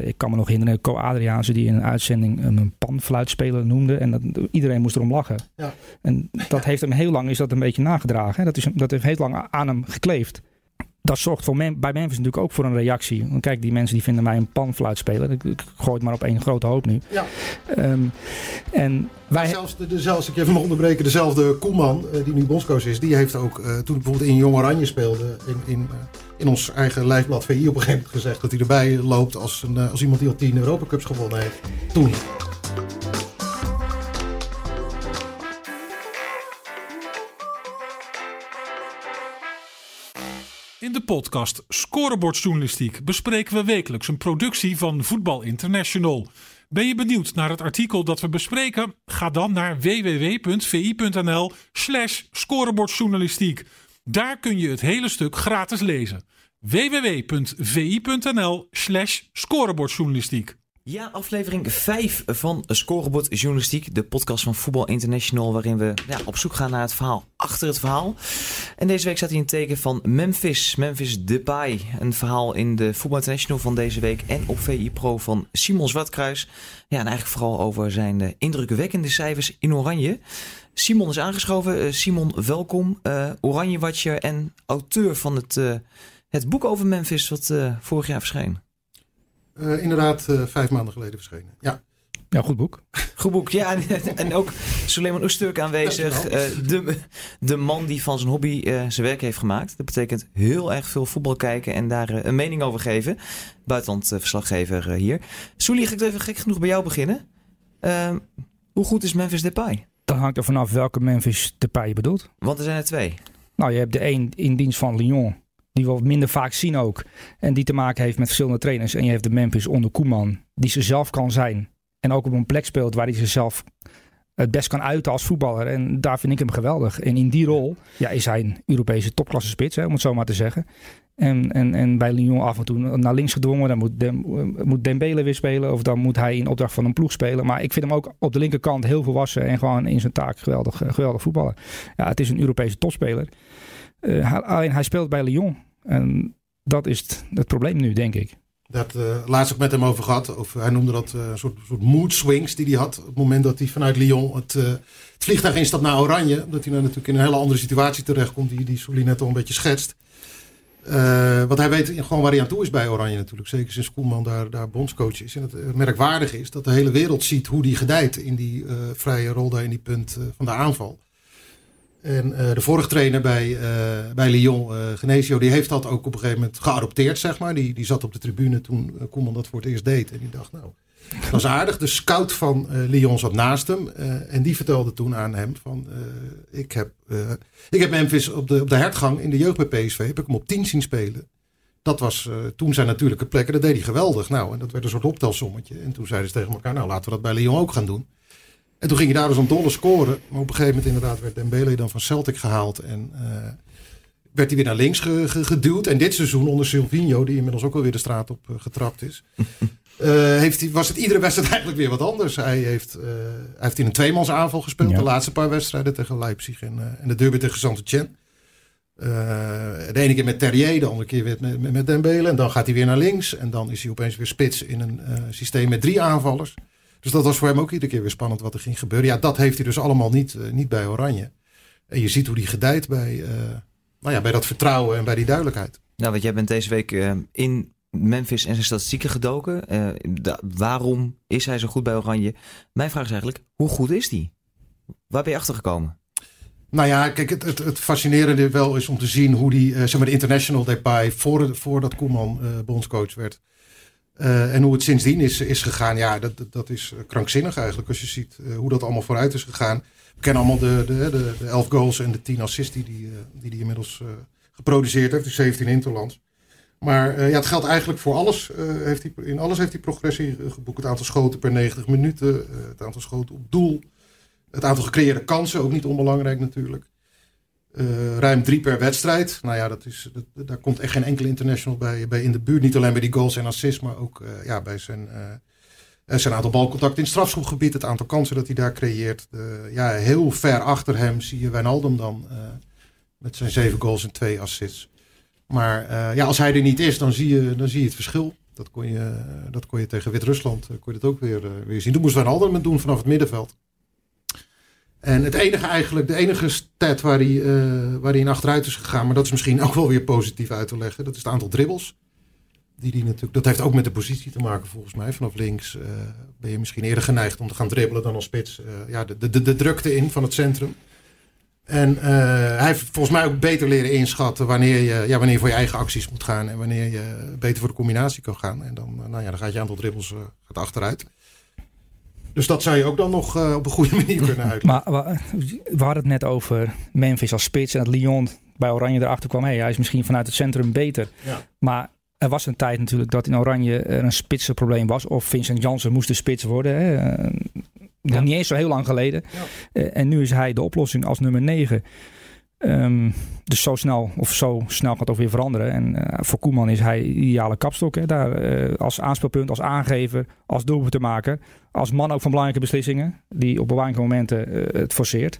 ik kan me nog herinneren, Co Adriaanse die in een uitzending een panfluitspeler noemde. En dat, iedereen moest erom lachen. Ja. En dat heeft hem heel lang is dat een beetje nagedragen. Hè? Dat, is, dat heeft heel lang aan hem gekleefd dat zorgt voor bij Memphis natuurlijk ook voor een reactie. Want kijk, die mensen die vinden mij een panfluit spelen. Ik, ik gooi het maar op één grote hoop nu. Ja. Um, en wij... zelfs, de, zelfs, ik even nog onderbreken, dezelfde Koeman, uh, die nu bondscoach is, die heeft ook, uh, toen bijvoorbeeld in Jong Oranje speelde, in, in, uh, in ons eigen lijfblad VI op een gegeven moment gezegd dat hij erbij loopt als, een, als iemand die al tien Europa Cups gewonnen heeft. Toen. In de podcast Scorebordjournalistiek bespreken we wekelijks een productie van Voetbal International. Ben je benieuwd naar het artikel dat we bespreken? Ga dan naar www.vi.nl/slash scorebordjournalistiek. Daar kun je het hele stuk gratis lezen. www.vi.nl/slash scorebordjournalistiek. Ja, aflevering 5 van Scorebord Journalistiek, de podcast van Voetbal International, waarin we ja, op zoek gaan naar het verhaal achter het verhaal. En deze week staat hij in teken van Memphis, Memphis Depay. Een verhaal in de Voetbal International van deze week en op VI Pro van Simon Zwartkruis. Ja, en eigenlijk vooral over zijn uh, indrukwekkende cijfers in Oranje. Simon is aangeschoven. Uh, Simon, welkom. Uh, Oranje Watcher en auteur van het, het boek over Memphis, wat vorig jaar verscheen. Uh, inderdaad, uh, vijf maanden geleden verschenen. Ja. Ja, goed boek. Goed boek, ja. En, ook Suleiman Oesturk aanwezig. Uh, de, de man die van zijn hobby zijn werk heeft gemaakt. Dat betekent heel erg veel voetbal kijken en daar een mening over geven. Buitenland verslaggever hier. Soelie, ga ik even gek genoeg bij jou beginnen. Ehm, hoe goed is Memphis Depay? Dan hangt er vanaf welke Memphis Depay je bedoelt. Want er zijn er twee. Nou, je hebt de een in dienst van Lyon die we wat minder vaak zien ook. En die te maken heeft met verschillende trainers. En je hebt de Memphis onder Koeman, die ze zelf kan zijn. En ook op een plek speelt waar hij zichzelf het best kan uiten als voetballer. En daar vind ik hem geweldig. En in die rol ja, is hij een Europese topklasse spits, hè, om het zo maar te zeggen. En, en, en bij Lyon af en toe naar links gedwongen. Dan moet, Dem, moet Dembele weer spelen. Of dan moet hij in opdracht van een ploeg spelen. Maar ik vind hem ook op de linkerkant heel volwassen. En gewoon in zijn taak geweldig, geweldig voetballen. Ja, het is een Europese topspeler. Uh, alleen hij speelt bij Lyon. En dat is het, probleem nu, denk ik. Dat uh, laatst ook met hem over gehad. Of, hij noemde dat uh, een soort, soort mood swings die hij had. Op het moment dat hij vanuit Lyon het, uh, het vliegtuig instapt naar Oranje. Dat hij dan natuurlijk in een hele andere situatie terechtkomt. Die, die Solie net al een beetje schetst. want hij weet gewoon waar hij aan toe is bij Oranje natuurlijk. Zeker sinds Koelman daar, daar bondscoach is. En het merkwaardig is dat de hele wereld ziet hoe die gedijt in die vrije rol daar in die punt van de aanval. En uh, de vorige trainer bij, uh, bij Lyon, uh, Genesio, die heeft dat ook op een gegeven moment geadopteerd, zeg maar. Die, die zat op de tribune toen Koeman dat voor het eerst deed. En die dacht, nou, dat was aardig. De scout van Lyon zat naast hem. en die vertelde toen aan hem van, ik, heb, ik heb Memphis op de, op de hertgang in de jeugd bij PSV, heb ik hem op 10 zien spelen. Dat was toen zijn natuurlijke plekken. Dat deed hij geweldig. Nou, en dat werd een soort optelsommetje. En toen zeiden ze tegen elkaar, nou laten we dat bij Lyon ook gaan doen. En toen ging hij daar dus een dolle scoren. Maar op een gegeven moment inderdaad werd Dembele dan van Celtic gehaald. En uh, werd hij weer naar links geduwd. En dit seizoen onder Silvino, die inmiddels ook alweer de straat op uh, getrapt is. Uh, heeft hij, was het iedere wedstrijd eigenlijk weer wat anders. Hij heeft, hij heeft in een tweemans aanval gespeeld. De laatste paar wedstrijden tegen Leipzig en, en de derby tegen Saint-Etienne. de ene keer met Terrier, de andere keer weer met, met, met Dembele. En dan gaat hij weer naar links. En dan is hij opeens weer spits in een systeem met drie aanvallers. Dus dat was voor hem ook iedere keer weer spannend wat er ging gebeuren. Ja, dat heeft hij dus allemaal niet, uh, niet bij Oranje. En je ziet hoe die gedijt bij, uh, nou ja, bij dat vertrouwen en bij die duidelijkheid. Nou, want jij bent deze week uh, in Memphis en zijn statistieken gedoken. waarom is hij zo goed bij Oranje? Mijn vraag is eigenlijk, hoe goed is hij? Waar ben je achter gekomen? Nou ja, kijk, het, het, het, fascinerende wel is om te zien hoe die, zeg maar, de international depay, voor, voordat Koeman bondscoach werd, uh, en hoe het sindsdien is, is gegaan, ja, dat, dat is krankzinnig eigenlijk. Als je ziet uh, hoe dat allemaal vooruit is gegaan. We kennen allemaal de, de, de, de 11 goals en de 10 assists die die, die, inmiddels geproduceerd heeft. De 17 interlands. Maar ja, het geldt eigenlijk voor alles. heeft in alles heeft hij progressie geboekt. Het aantal schoten per 90 minuten. het aantal schoten op doel. Het aantal gecreëerde kansen, ook niet onbelangrijk natuurlijk. Uh, ruim drie per wedstrijd. Nou ja, dat is, dat, daar komt echt geen enkele international bij, bij in de buurt. Niet alleen bij die goals en assists, maar ook uh, ja, bij zijn, uh, zijn aantal balcontacten in het strafschopgebied. Het aantal kansen dat hij daar creëert. ja, heel ver achter hem zie je Wijnaldum dan met zijn zeven goals en twee assists. Maar ja, als hij er niet is, dan zie je, dan zie je het verschil. Dat kon je, dat kon je tegen Wit-Rusland kon je dat ook weer, weer zien. Toen moest Van Alder met doen vanaf het middenveld. En het enige eigenlijk, de enige stat waar hij, waar hij in achteruit is gegaan, maar dat is misschien ook wel weer positief uit te leggen, dat is het aantal dribbles. Die die natuurlijk, dat heeft ook met de positie te maken volgens mij. Vanaf links ben je misschien eerder geneigd om te gaan dribbelen dan als spits. ja, de, de, de drukte in van het centrum. En eh, hij heeft volgens mij ook beter leren inschatten wanneer je, ja, wanneer je voor je eigen acties moet gaan. En wanneer je beter voor de combinatie kan gaan. En dan, eh, nou ja, dan gaat je aantal dribbles gaat achteruit. Dus dat zou je ook dan nog op een goede manier kunnen uitleggen. Maar we, hadden het net over Memphis als spits. En dat Lyon bij Oranje erachter kwam. Hey, hij is misschien vanuit het centrum beter. Ja. Maar er was een tijd natuurlijk dat in Oranje er een spitsenprobleem was. Of Vincent Jansen moest de spits worden. Hè. Nog niet eens zo heel lang geleden. Uh, en nu is hij de oplossing als nummer 9. Um, ehm, dus zo snel, of zo snel gaat het ook weer veranderen. En uh, voor Koeman is hij ideale kapstok. Hè, daar, uh, als aanspeelpunt, als aangever, als doelpunt te maken. Als man ook van belangrijke beslissingen. Die op belangrijke momenten het forceert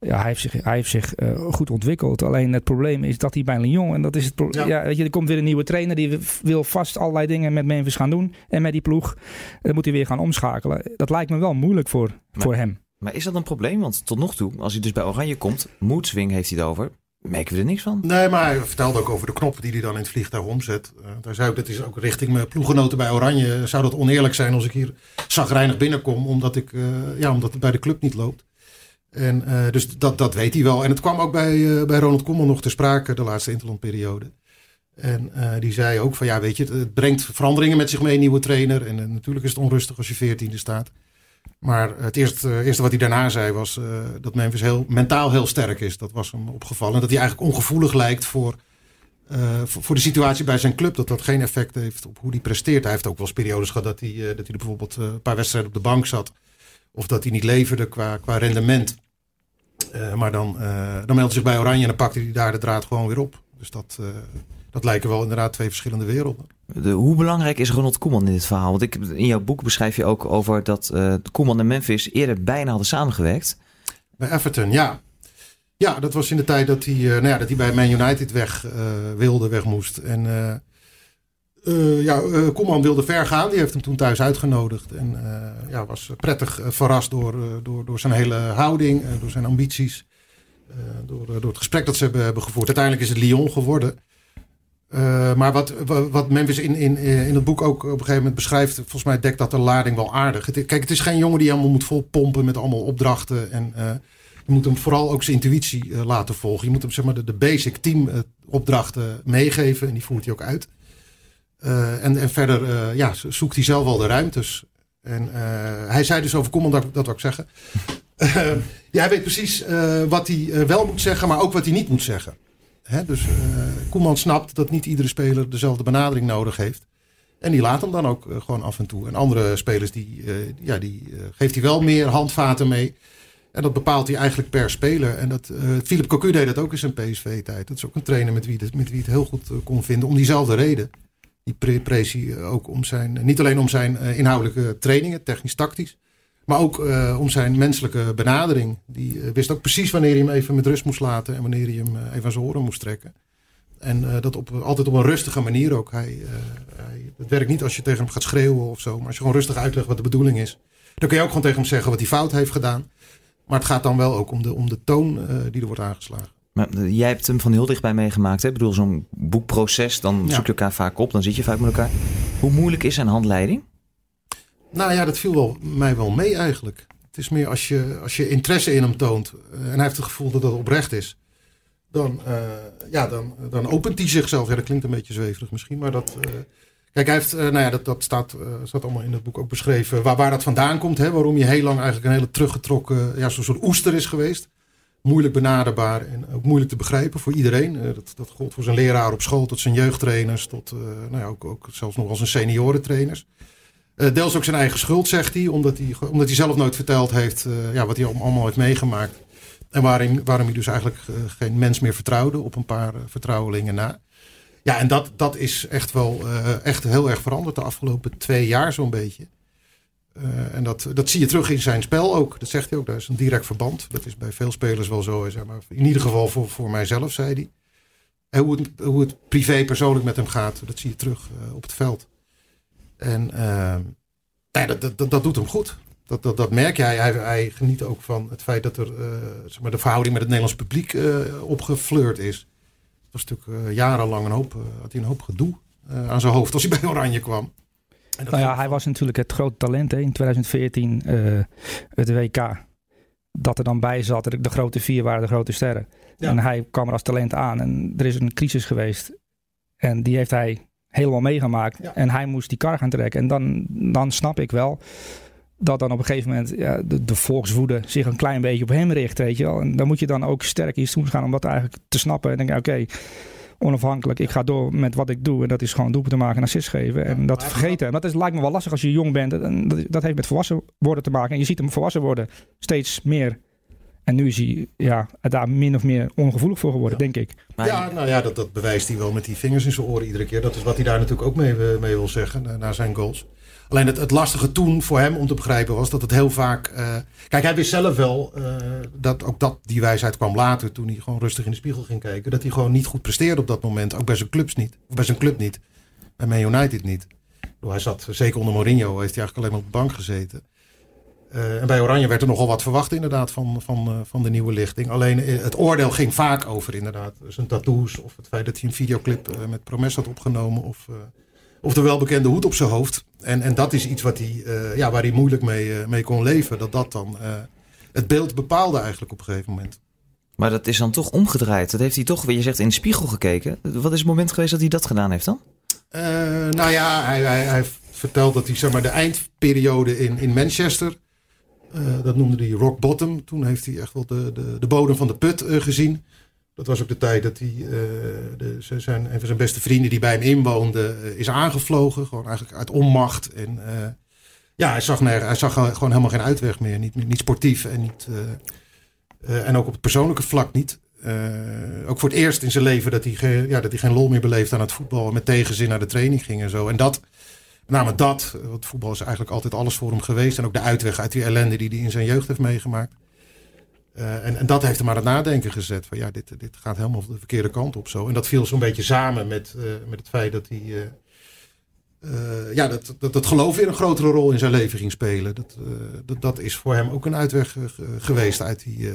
ja, hij heeft zich, hij heeft zich goed ontwikkeld. Alleen het probleem is dat hij bij Lyon. En dat is het. Ja. weet je, er komt weer een nieuwe trainer. Die wil vast allerlei dingen met Memphis gaan doen. En met die ploeg. Dan moet hij weer gaan omschakelen. Dat lijkt me wel moeilijk voor, voor hem. Maar is dat een probleem? Want tot nog toe, als hij dus bij Oranje komt, moedswing heeft hij het over. Merken we er niks van? Nee, maar hij vertelde ook over de knoppen die hij dan in het vliegtuig omzet. Uh, daar zou ik, dat is ook richting mijn ploeggenoten bij Oranje. Zou dat oneerlijk zijn als ik hier zagrijnig binnenkom, omdat, ik, uh, ja, omdat het bij de club niet loopt. En, uh, dus dat, dat weet hij wel. En het kwam ook bij, bij Ronald Koeman nog te sprake de laatste interlandperiode. En die zei ook van ja, weet je, het, brengt veranderingen met zich mee, nieuwe trainer. En natuurlijk is het onrustig als je veertiende staat. Maar het eerste, eerste wat hij daarna zei was dat Memphis heel, mentaal heel sterk is. Dat was hem opgevallen. En dat hij eigenlijk ongevoelig lijkt voor, voor, voor, de situatie bij zijn club. Dat dat geen effect heeft op hoe hij presteert. Hij heeft ook wel periodes gehad dat hij, dat hij bijvoorbeeld een paar wedstrijden op de bank zat. Of dat hij niet leverde qua, qua rendement. Maar dan, dan meldt hij zich bij Oranje en dan pakt hij daar de draad gewoon weer op. Dus dat, dat lijken wel inderdaad twee verschillende werelden. Hoe belangrijk is Ronald Koeman in dit verhaal? Want ik, in jouw boek beschrijf je ook over dat Koeman en Memphis eerder bijna hadden samengewerkt. Bij Everton, ja. Ja, dat was in de tijd dat hij, nou ja, dat hij bij Man United weg wilde, weg moest. En uh, ja, uh, Koeman wilde ver gaan. Die heeft hem toen thuis uitgenodigd. En uh, ja, was prettig verrast door, door, door zijn hele houding, door zijn ambities. door, door het gesprek dat ze hebben, hebben gevoerd. Uiteindelijk is het Lyon geworden. Maar wat, wat Memphis in, in, in het boek ook op een gegeven moment beschrijft, volgens mij dekt dat de lading wel aardig. kijk, het is geen jongen die helemaal moet volpompen met allemaal opdrachten. En je moet hem vooral ook zijn intuïtie laten volgen. Je moet hem zeg maar de, de basic team opdrachten meegeven en die voert hij ook uit. En, en verder ja, zoekt hij zelf wel de ruimtes. En hij zei dus over Koeman, dat, dat wil ik zeggen. ja, hij weet precies wat hij wel moet zeggen, maar ook wat hij niet moet zeggen. Hè? Dus Koeman snapt dat niet iedere speler dezelfde benadering nodig heeft. En die laat hem dan ook gewoon af en toe. En andere spelers, die, ja, die geeft hij wel meer handvaten mee. En dat bepaalt hij eigenlijk per speler. En dat, Philip Cocu deed dat ook in zijn PSV-tijd. Dat is ook een trainer met wie, met wie het heel goed kon vinden. Om diezelfde reden die Prezi eh, ook om zijn, niet alleen om zijn eh, inhoudelijke trainingen, technisch-tactisch, maar ook uh, om zijn menselijke benadering. Die uh, wist ook precies wanneer hij hem even met rust moest laten en wanneer hij hem uh, even aan zijn oren moest trekken. En dat op, altijd op een rustige manier ook. Hij, hij, het werkt niet als je tegen hem gaat schreeuwen of zo, maar als je gewoon rustig uitlegt wat de bedoeling is. Dan kun je ook gewoon tegen hem zeggen wat hij fout heeft gedaan. Maar het gaat dan wel ook om de, om de toon die er wordt aangeslagen. Maar eh, jij hebt hem van heel dichtbij meegemaakt. Hè? Ik bedoel, zo'n boekproces, dan zoek je elkaar vaak op, dan zit je vaak met elkaar. Hoe moeilijk is zijn handleiding? Nou ja, dat viel wel, mij wel mee eigenlijk. Het is meer als je, als je interesse in hem toont eh, en hij heeft het gevoel dat dat oprecht is, dan, uh, ja, dan, dan opent hij zichzelf. Ja, dat klinkt een beetje zweverig misschien, maar dat. Uh, kijk, hij heeft, nou ja, dat, dat staat, staat allemaal in het boek ook beschreven. Waar, waar dat vandaan komt, hè, waarom je heel lang eigenlijk een hele teruggetrokken, ja, zo'n soort oester is geweest moeilijk benaderbaar en ook moeilijk te begrijpen voor iedereen. Dat, dat gold voor zijn leraar op school, tot zijn jeugdtrainers, tot nou ja, ook, ook zelfs nog als een seniorentrainers. Uh, deels ook zijn eigen schuld, zegt hij, omdat hij, omdat hij zelf nooit verteld heeft ja, wat hij allemaal heeft meegemaakt. En waarom, waarom hij dus eigenlijk geen mens meer vertrouwde op een paar vertrouwelingen na. Ja, en dat, dat is echt wel echt heel erg veranderd de afgelopen twee jaar zo'n beetje. En dat, dat zie je terug in zijn spel ook. Dat zegt hij ook. Daar is een direct verband. Dat is bij veel spelers wel zo. Zeg maar. In ieder geval voor, voor mijzelf, zei hij. En hoe het, hoe het privé persoonlijk met hem gaat, dat zie je terug op het veld. En ehm, ja, dat, dat, dat doet hem goed. Dat, dat, dat merk jij. Hij, hij geniet ook van het feit dat er zeg maar de verhouding met het Nederlands publiek opgefleurd is. Het was natuurlijk jarenlang een hoop, had hij een hoop gedoe aan zijn hoofd als hij bij Oranje kwam. Nou ja, hij was natuurlijk het grote talent hè, in 2014, het WK dat er dan bij zat. De grote vier waren de grote sterren. En hij kwam er als talent aan. En er is een crisis geweest. En die heeft hij helemaal meegemaakt. En hij moest die kar gaan trekken. En dan, dan snap ik wel dat dan op een gegeven moment ja, de, de, volkswoede zich een klein beetje op hem richt. Weet je wel. En dan moet je dan ook sterk iets doen gaan om dat eigenlijk te snappen. En denk oké, onafhankelijk. Ik ga door met wat ik doe. En dat is gewoon doelpunten te maken en assist geven. En dat vergeten. En dat is, lijkt me wel lastig als je jong bent. En dat, dat heeft met volwassen worden te maken. En je ziet hem volwassen worden steeds meer. En nu is hij ja, daar min of meer ongevoelig voor geworden, denk ik. Ja, nou ja, dat, dat bewijst hij wel met die vingers in zijn oren iedere keer. Dat is wat hij daar natuurlijk ook mee, eh, mee wil zeggen, naar zijn goals. Alleen het, het, lastige toen voor hem om te begrijpen was dat het heel vaak. Uh, kijk, hij wist zelf wel uh, dat ook dat die wijsheid kwam later toen hij gewoon rustig in de spiegel ging kijken. Dat hij gewoon niet goed presteerde op dat moment. Ook bij zijn clubs niet. Of bij zijn club niet. Bij Man United niet. Hij zat, zeker onder Mourinho, heeft hij eigenlijk alleen maar op de bank gezeten. Uh, en bij Oranje werd er nogal wat verwacht inderdaad van, van, van de nieuwe lichting. Alleen het oordeel ging vaak over inderdaad zijn tattoos. Of het feit dat hij een videoclip met Promes had opgenomen. Of of de welbekende hoed op zijn hoofd. En, en dat is iets wat hij, ja, waar hij moeilijk mee, mee kon leven. Dat dat dan het beeld bepaalde eigenlijk op een gegeven moment. Maar dat is dan toch omgedraaid. Dat heeft hij toch, je zegt, in de spiegel gekeken. Wat is het moment geweest dat hij dat gedaan heeft dan? nou ja, hij, hij, hij, vertelt dat hij zeg maar, de eindperiode in, in Manchester... dat noemde hij rock bottom. Toen heeft hij echt wel de, de, de bodem van de put gezien. Dat was ook de tijd dat hij, uh, de, zijn, een van zijn beste vrienden die bij hem inwoonde, is aangevlogen. Gewoon eigenlijk uit onmacht. En ja, hij zag, hij zag gewoon helemaal geen uitweg meer. Niet, niet sportief en, niet, en ook op het persoonlijke vlak niet. ook voor het eerst in zijn leven dat hij, ja, dat hij geen lol meer beleefde aan het voetbal. Met tegenzin naar de training ging en zo. En dat, met dat, want voetbal is eigenlijk altijd alles voor hem geweest. En ook de uitweg uit die ellende die hij in zijn jeugd heeft meegemaakt. Uh, en, en, dat heeft hem aan het nadenken gezet. Van ja, dit, dit gaat helemaal de verkeerde kant op zo. En dat viel zo'n beetje samen met, uh, met het feit dat hij. Uh, ja, dat, dat, dat geloof weer een grotere rol in zijn leven ging spelen. Dat, dat, dat is voor hem ook een uitweg geweest uit die.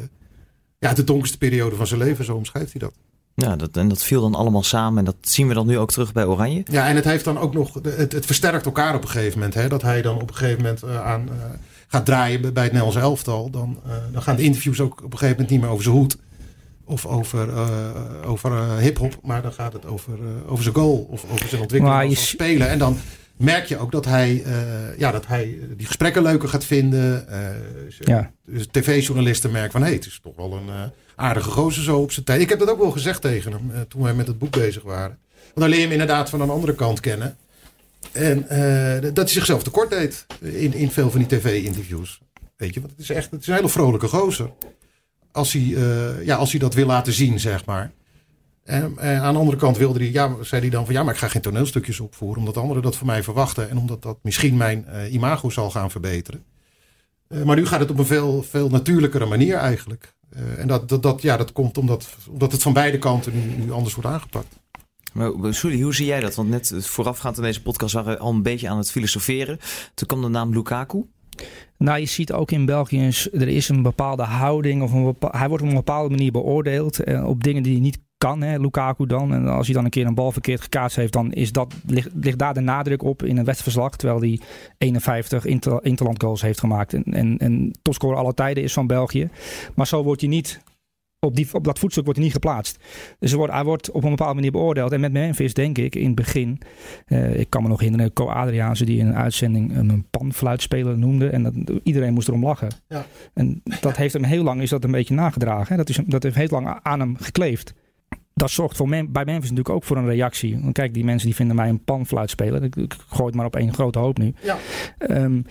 ja, de donkerste periode van zijn leven, zo omschrijft hij dat. Ja, dat, en dat viel dan allemaal samen. En dat zien we dan nu ook terug bij Oranje. Ja, en het heeft dan ook nog. Het, het versterkt elkaar op een gegeven moment. Hè? Dat hij dan op een gegeven moment aan gaat draaien bij het Nederlands elftal, dan, uh, dan gaan de interviews ook op een gegeven moment niet meer over zijn hoed. Of over, uh, over uh, hip-hop, maar dan gaat het over, over zijn goal of over zijn ontwikkeling als spelen. En dan merk je ook dat hij, ja, dat hij die gesprekken leuker gaat vinden. ja. Dus tv-journalisten merken van hé, hey, het is toch wel een aardige gozer zo op zijn tijd. Ik heb dat ook wel gezegd tegen hem toen wij met het boek bezig waren. Want dan leer je hem inderdaad van een andere kant kennen. En uh, dat hij zichzelf tekort deed in, in veel van die tv-interviews. Weet je, want het is echt het is een hele vrolijke gozer. Als hij, uh, ja, als hij dat wil laten zien, zeg maar. En, aan de andere kant wilde hij, ja, zei hij dan van ja, maar ik ga geen toneelstukjes opvoeren. Omdat anderen dat van mij verwachten. En omdat dat misschien mijn imago zal gaan verbeteren. maar nu gaat het op een veel, veel natuurlijkere manier eigenlijk. En dat, dat, dat, ja, dat komt omdat, omdat het van beide kanten nu, nu anders wordt aangepakt. Maar sorry, hoe zie jij dat? Want net voorafgaand aan deze podcast waren we al een beetje aan het filosoferen. Toen kwam de naam Lukaku. Nou, je ziet ook in België, er is een bepaalde houding. Of een hij wordt op een bepaalde manier beoordeeld. Eh, op dingen die hij niet kan, hè, Lukaku dan. En als hij dan een keer een bal verkeerd gekaatst heeft, dan is dat, ligt, ligt daar de nadruk op in een wedstrijdverslag. Terwijl hij 51 inter, interland goals heeft gemaakt. En, en, en topscorer alle tijden is van België. Maar zo wordt hij niet op, die, op dat voetstuk wordt hij niet geplaatst. Dus hij wordt, hij wordt op een bepaalde manier beoordeeld. En met Memphis denk ik in het begin, uh, ik kan me nog herinneren, Co Adriaanse die in een uitzending een panfluitspeler noemde. En dat, iedereen moest erom lachen. Ja. En dat heeft hem heel lang is dat een beetje nagedragen. Hè? Dat, is, dat heeft heel lang aan hem gekleefd. Dat zorgt voor bij Memphis natuurlijk ook voor een reactie. Want kijk, die mensen die vinden mij een panfluitspeler. Ik, ik gooi het maar op één grote hoop nu. Ja. Um,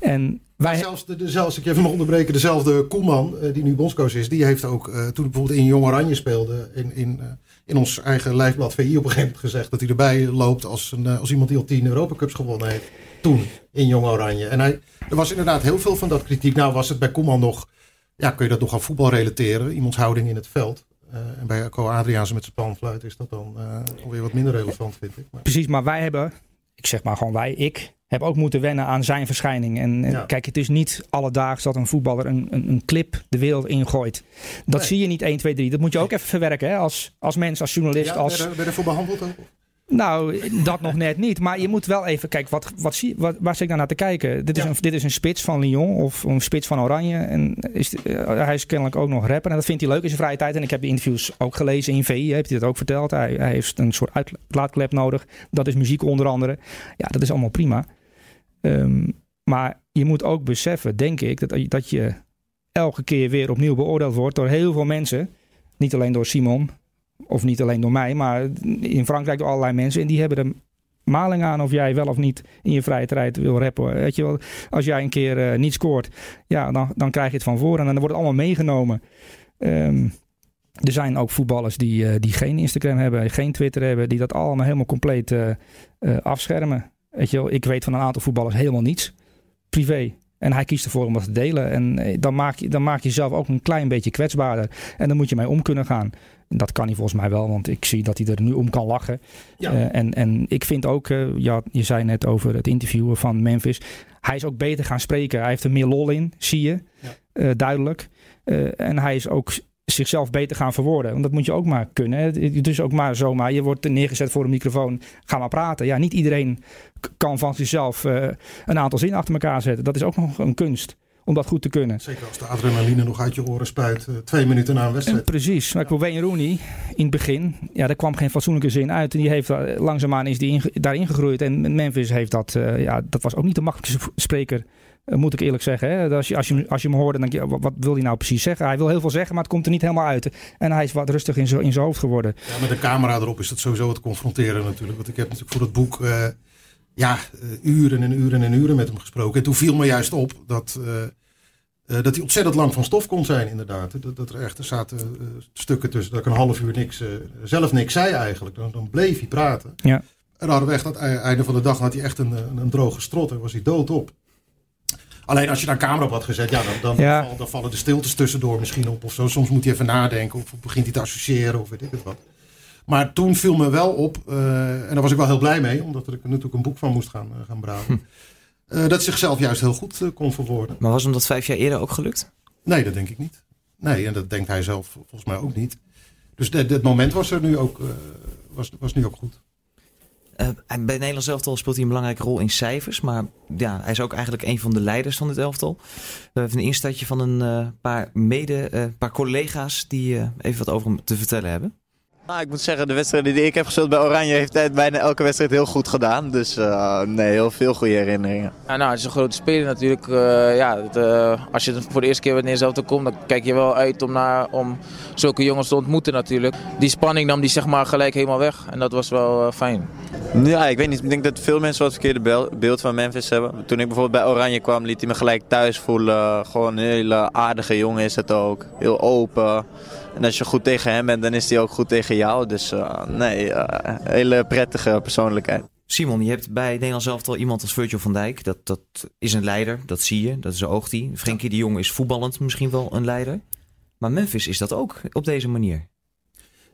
en wij... Zelfs, de, zelfs, ik even mag onderbreken, dezelfde Koeman, uh, die nu bondscoach is, die heeft ook, uh, toen bijvoorbeeld in Jong Oranje speelde, in, in, uh, in ons eigen lijfblad VI op een gegeven moment gezegd dat hij erbij loopt als, een, als iemand die al tien Europa Cups gewonnen heeft. Toen, in Jong Oranje. En hij, er was inderdaad heel veel van dat kritiek. Nou was het bij Koeman nog, ja, kun je dat nog aan voetbal relateren, iemands houding in het veld. En bij Co Adriaanse met zijn panfluit is dat dan alweer wat minder relevant, vind ik. Maar... Precies, maar wij hebben ik zeg maar gewoon wij, ik heb ook moeten wennen aan zijn verschijning. En, en Ja. kijk, het is niet alledaags dat een voetballer een, een, een clip de wereld ingooit. Dat Nee. zie je niet 1, 2, 3. Dat moet je ook even verwerken hè? Als, als mens, als journalist. Ja, als, je ervoor behandeld ook? Nou, dat nog net niet. Maar je moet wel even kijken, wat, wat zie, wat, waar zit ik nou naar te kijken? Dit is, Ja. een, dit is een spits van Lyon of een spits van Oranje. En is, eh, hij is kennelijk ook nog rapper. En dat vindt hij leuk in zijn vrije tijd. En ik heb de interviews ook gelezen in VI. Heeft hij dat ook verteld? Hij, hij heeft een soort uitlaatklep nodig. Dat is muziek onder andere. Ja, dat is allemaal prima. Ehm, maar je moet ook beseffen, denk ik, dat, dat je elke keer weer opnieuw beoordeeld wordt door heel veel mensen. Niet alleen door Simon, of niet alleen door mij, maar in Frankrijk door allerlei mensen. En die hebben er maling aan of jij wel of niet in je vrije tijd wil rappen. Weet je wel, als jij een keer eh, niet scoort, ja, dan, dan krijg je het van voren en dan wordt het allemaal meegenomen. Ehm, er zijn ook voetballers die, eh, die geen Instagram hebben, geen Twitter hebben, die dat allemaal helemaal compleet eh, afschermen. Weet je wel, ik weet van een aantal voetballers helemaal niets. Privé. En hij kiest ervoor om dat te delen. En dan maak, je, dan maak je jezelf ook een klein beetje kwetsbaarder. En dan moet je mee om kunnen gaan. Dat kan hij volgens mij wel, want ik zie dat hij er nu om kan lachen. Ja. Eh, en, en ik vind ook, eh, ja, je zei net over het interviewen van Memphis. Hij is ook beter gaan spreken. Hij heeft er meer lol in, zie je. Ja. Eh, duidelijk. En hij is ook zichzelf beter gaan verwoorden. Want dat moet je ook maar kunnen. hè. Het is ook maar zomaar. Je wordt neergezet voor een microfoon. Ga maar praten. Ja, niet iedereen kan van zichzelf een aantal zinnen achter elkaar zetten. Dat is ook nog een kunst. Om dat goed te kunnen. Zeker als de adrenaline nog uit je oren spuit. eh, twee minuten na een En wedstrijd. precies. Maar ik Wayne Rooney in het begin, ja, daar kwam geen fatsoenlijke zin uit. En die heeft daar- langzaamaan is die daarin gegroeid. En Memphis heeft dat, eh, ja, dat was ook niet de makkelijkste spreker, eh, moet ik eerlijk zeggen. Hè? Als, je, als, je, als je hem hoorde, dan denk je, wat, wil hij nou precies zeggen? Hij wil heel veel zeggen, maar het komt er niet helemaal uit. En hij is wat rustig in zijn hoofd geworden. Ja, met een camera erop is dat sowieso te confronteren natuurlijk. Want ik heb natuurlijk voor het boek eh, ja, eh, uren en uren en uren met hem gesproken. En toen viel me juist op dat, eh, eh, dat hij ontzettend lang van stof kon zijn inderdaad. Dat, dat er echt er zaten eh, stukken tussen dat ik een half uur niks, eh, zelf niks zei eigenlijk. Dan, dan bleef hij praten. Ja. En dan hadden we echt aan het einde van de dag had hij echt een, een, een droge strot. En was hij doodop. Alleen als je daar camera op had gezet, ja, dan, dan, Ja. dan vallen de stiltes tussendoor misschien op of zo. Soms moet hij even nadenken of begint hij te associëren of weet ik het wat. Maar toen viel me wel op, en daar was ik wel heel blij mee, omdat ik er natuurlijk een boek van moest gaan, gaan brouwen. eh, dat zichzelf juist heel goed eh, kon verwoorden. Maar was hem dat vijf jaar eerder ook gelukt? Nee, dat denk ik niet. Nee, en dat denkt hij zelf volgens mij ook niet. Dus dit moment was er nu ook, eh, was, was nu ook goed. Eh, en bij Nederland elftal speelt hij een belangrijke rol in cijfers. Maar ja, hij is ook eigenlijk een van de leiders van dit elftal. We hebben een instaatje van een eh, paar mede, eh, paar collega's die eh, even wat over hem te vertellen hebben. Nou, ik moet zeggen, de wedstrijden die ik heb gespeeld bij Oranje heeft hij bijna elke wedstrijd heel goed gedaan. Dus eh, nee, heel veel goede herinneringen. Ja, nou, het is een grote speler natuurlijk. Eh, ja, het, eh, als je voor de eerste keer bij Nederland komt, dan kijk je wel uit om, naar, om zulke jongens te ontmoeten natuurlijk. Die spanning nam die zeg maar gelijk helemaal weg. En dat was wel eh, fijn. Ja, ik weet niet. Ik denk dat veel mensen wat verkeerde beeld van Memphis hebben. Toen ik bijvoorbeeld bij Oranje kwam, liet hij me gelijk thuis voelen. Gewoon een hele aardige jongen is het ook. Heel open. En als je goed tegen hem bent, dan is hij ook goed tegen jou. Dus eh, nee, eh, hele prettige persoonlijkheid. Simon, je hebt bij Nederland elftal iemand als Virgil van Dijk. Dat, dat is een leider, dat zie je, dat is oogt hij. Frenkie de Jong is voetballend misschien wel een leider. Maar Memphis is dat ook op deze manier.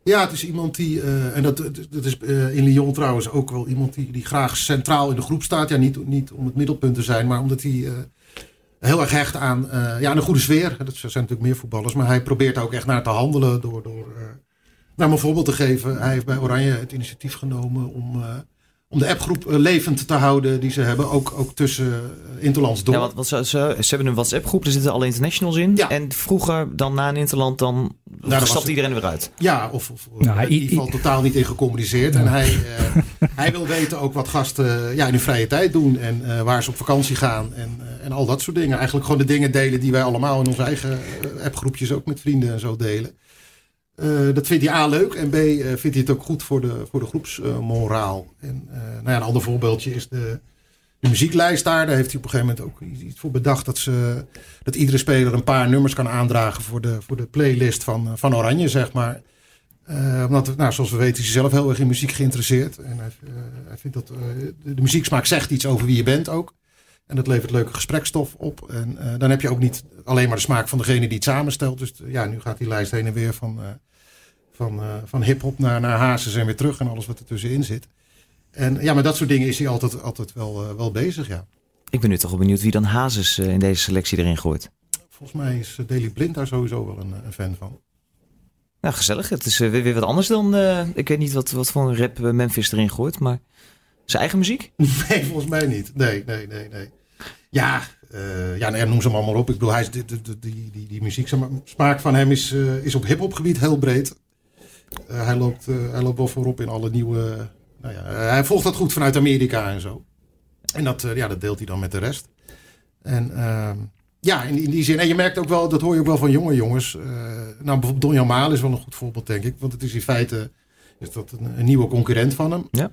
Ja, het is iemand die, eh, en dat, dat is eh, in Lyon trouwens ook wel iemand die, die graag centraal in de groep staat. Ja, niet, niet om het middelpunt te zijn, maar omdat hij eh, heel erg hecht aan, eh, ja, een goede sfeer. Dat zijn natuurlijk meer voetballers, maar hij probeert ook echt naar te handelen door, door om een voorbeeld te geven. Hij heeft bij Oranje het initiatief genomen om, eh, om de appgroep eh, levend te houden die ze hebben, ook, ook tussen uh, Interlands door. Ja, want, want ze, ze, ze hebben een WhatsApp-groep, er zitten alle internationals in. Ja. En vroeger, dan na een interland, dan was stapt iedereen er weer uit. Ja, of, of Nou, ieder geval totaal niet in gecommuniceerd. En hij, eh, hij wil weten ook wat gasten ja, in hun vrije tijd doen. En eh, waar ze op vakantie gaan. En, eh, en al dat soort dingen. Eigenlijk gewoon de dingen delen die wij allemaal in onze eigen eh, appgroepjes ook met vrienden en zo delen. Eh, dat vindt hij A leuk. En B eh, vindt hij het ook goed voor de, voor de groepsmoraal. en eh, nou ja, een ander voorbeeldje is de, de muzieklijst daar. Daar heeft hij op een gegeven moment ook iets voor bedacht. Dat, ze, dat iedere speler een paar nummers kan aandragen voor de, voor de playlist van, van Oranje, zeg maar. Omdat, nou, zoals we weten, is hij zelf heel erg in muziek geïnteresseerd. En hij, vindt dat de, de muzieksmaak zegt iets over wie je bent ook. En dat levert leuke gesprekstof op. En uh, dan heb je ook niet alleen maar de smaak van degene die het samenstelt. Dus ja, nu gaat die lijst heen en weer van, van, van hip-hop naar, naar Hazes en weer terug en alles wat er tussenin zit. En ja, met dat soort dingen is hij altijd, altijd wel, wel bezig, ja. Ik ben nu toch wel benieuwd wie dan Hazes in deze selectie erin gooit. Volgens mij is Daley Blind daar sowieso wel een, een fan van. Nou, gezellig. Het is weer, weer wat anders dan. ik weet niet wat, wat voor een rap Memphis erin gooit, maar. Zijn eigen muziek? Nee, volgens mij niet. Nee, nee, nee, nee. Ja, uh, ja, noem ze allemaal op. Ik bedoel, hij is, die, die, die, die muzieksmaak van hem is, uh, is op hip-hop gebied heel breed. Uh, hij, loopt, hij loopt wel voorop in alle nieuwe. Nou ja, hij volgt dat goed vanuit Amerika en zo. En dat, ja, dat deelt hij dan met de rest. En ehm, ja, in, in, die zin. En je merkt ook wel, dat hoor je ook wel van jonge jongens. nou, bijvoorbeeld Donjan Maal is wel een goed voorbeeld, denk ik. Want het is in feite is dat een, een nieuwe concurrent van hem. Ja.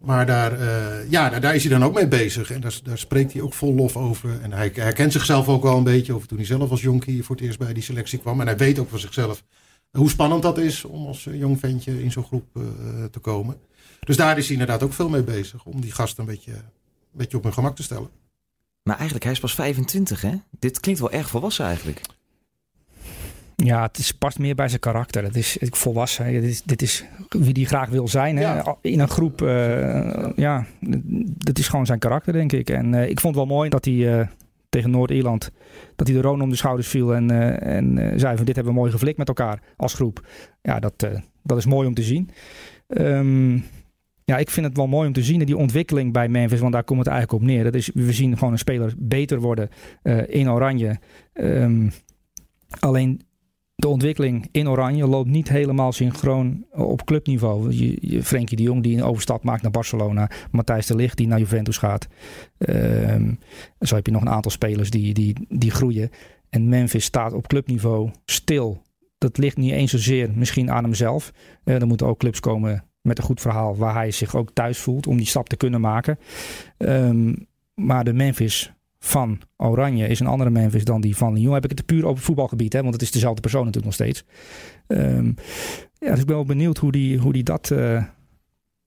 Maar daar, uh, ja, daar, is hij dan ook mee bezig. En daar, daar spreekt hij ook vol lof over. En hij herkent zichzelf ook wel een beetje over toen hij zelf als jonkie voor het eerst bij die selectie kwam. En hij weet ook van zichzelf hoe spannend dat is om als eh, jong ventje in zo'n groep uh, te komen. Dus daar is hij inderdaad ook veel mee bezig. Om die gasten een beetje, een beetje op hun gemak te stellen. Maar eigenlijk, hij is pas 25 hè? Dit klinkt wel erg volwassen eigenlijk. Ja, het is, past meer bij zijn karakter. Het is volwassen. Dit is, dit is wie die graag wil zijn. Hè? In een groep. Uh, ja, dat is gewoon zijn karakter, denk ik. En uh, ik vond het wel mooi dat hij uh, tegen Noord-Ierland. dat hij de Roon om de schouders viel. En, en zei: van dit hebben we mooi geflikt met elkaar als groep. Ja, dat, dat is mooi om te zien. Um, ja, ik vind het wel mooi om te zien die ontwikkeling bij Memphis, want daar komt het eigenlijk op neer. Dat is, we zien gewoon een speler beter worden in Oranje. Um, alleen de ontwikkeling in Oranje loopt niet helemaal synchroon op clubniveau. Je, je, Frenkie de Jong die een overstap maakt naar Barcelona. Matthijs de Ligt die naar Juventus gaat. Um, zo heb je nog een aantal spelers die, die, die groeien. En Memphis staat op clubniveau stil. Dat ligt niet eens zozeer misschien aan hemzelf. Uh, er moeten ook clubs komen met een goed verhaal waar hij zich ook thuis voelt om die stap te kunnen maken. Um, maar de Memphis van Oranje is een andere Memphis dan die van Lyon. Heb ik het puur over voetbalgebied, hè? want het is dezelfde persoon natuurlijk nog steeds. Um, ja, dus ik ben wel benieuwd hoe die, hoe die dat... Uh,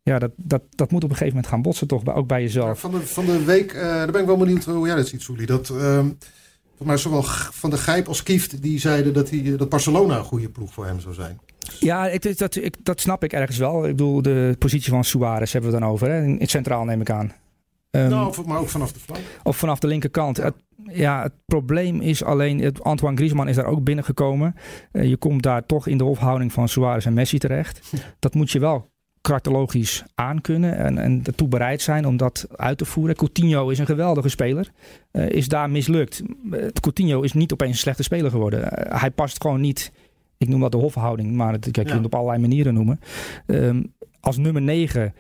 ja, dat, dat, dat moet op een gegeven moment gaan botsen, toch? Ook bij jezelf. van, de, van de week, uh, daar ben ik wel benieuwd hoe jij dat ziet, Soelie. Dat, uh, voor mij zowel Van de Gijp als Kieft, die zeiden dat, hij, dat Barcelona een goede ploeg voor hem zou zijn. Ja, ik, dat, ik, dat snap ik ergens wel. Ik bedoel, de positie van Suarez hebben we dan over. Hè? In het centraal neem ik aan. Um, nou, maar ook vanaf de flank. Of vanaf de linkerkant. Het, ja, het probleem is alleen, het, Antoine Griezmann is daar ook binnengekomen. Uh, je komt daar toch in de hofhouding van Suarez en Messi terecht. Dat moet je wel karakterologisch aankunnen en, en ertoe bereid zijn om dat uit te voeren. Coutinho is een geweldige speler. Uh, is daar mislukt. Uh, Coutinho is niet opeens een slechte speler geworden. hij past gewoon niet, ik noem dat de hofhouding, maar het, kijk, je kunt het op allerlei manieren noemen. Um, als nummer 9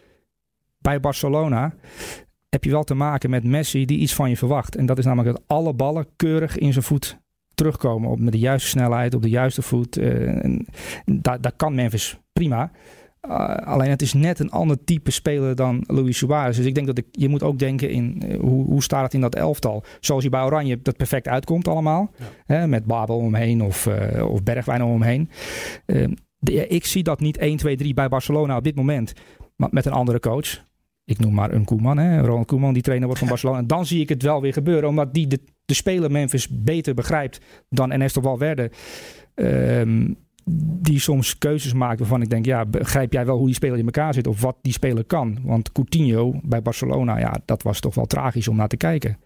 bij Barcelona heb je wel te maken met Messi die iets van je verwacht. En dat is namelijk dat alle ballen keurig in zijn voet terugkomen. Op, met de juiste snelheid, op de juiste voet. Uh, dat, kan Memphis prima. Uh, alleen het is net een ander type speler dan Luis Suarez. Dus ik denk dat ik, je moet ook denken in uh, hoe, hoe staat het in dat elftal. Zoals je bij Oranje dat perfect uitkomt allemaal. Ja. Hè, met Babel omheen of, uh, of Bergwijn omheen. De, ik zie dat niet 1, 2, 3 bij Barcelona op dit moment. Maar met een andere coach ik noem maar een Koeman, hè, Ronald Koeman, die trainer wordt van Barcelona. En dan zie ik het wel weer gebeuren, omdat die de, de speler Memphis beter begrijpt dan Ernesto Valverde. Um, die soms keuzes maakt waarvan ik denk, ja, begrijp jij wel hoe die speler in elkaar zit of wat die speler kan? Want Coutinho bij Barcelona, ja, dat was toch wel tragisch om naar te kijken.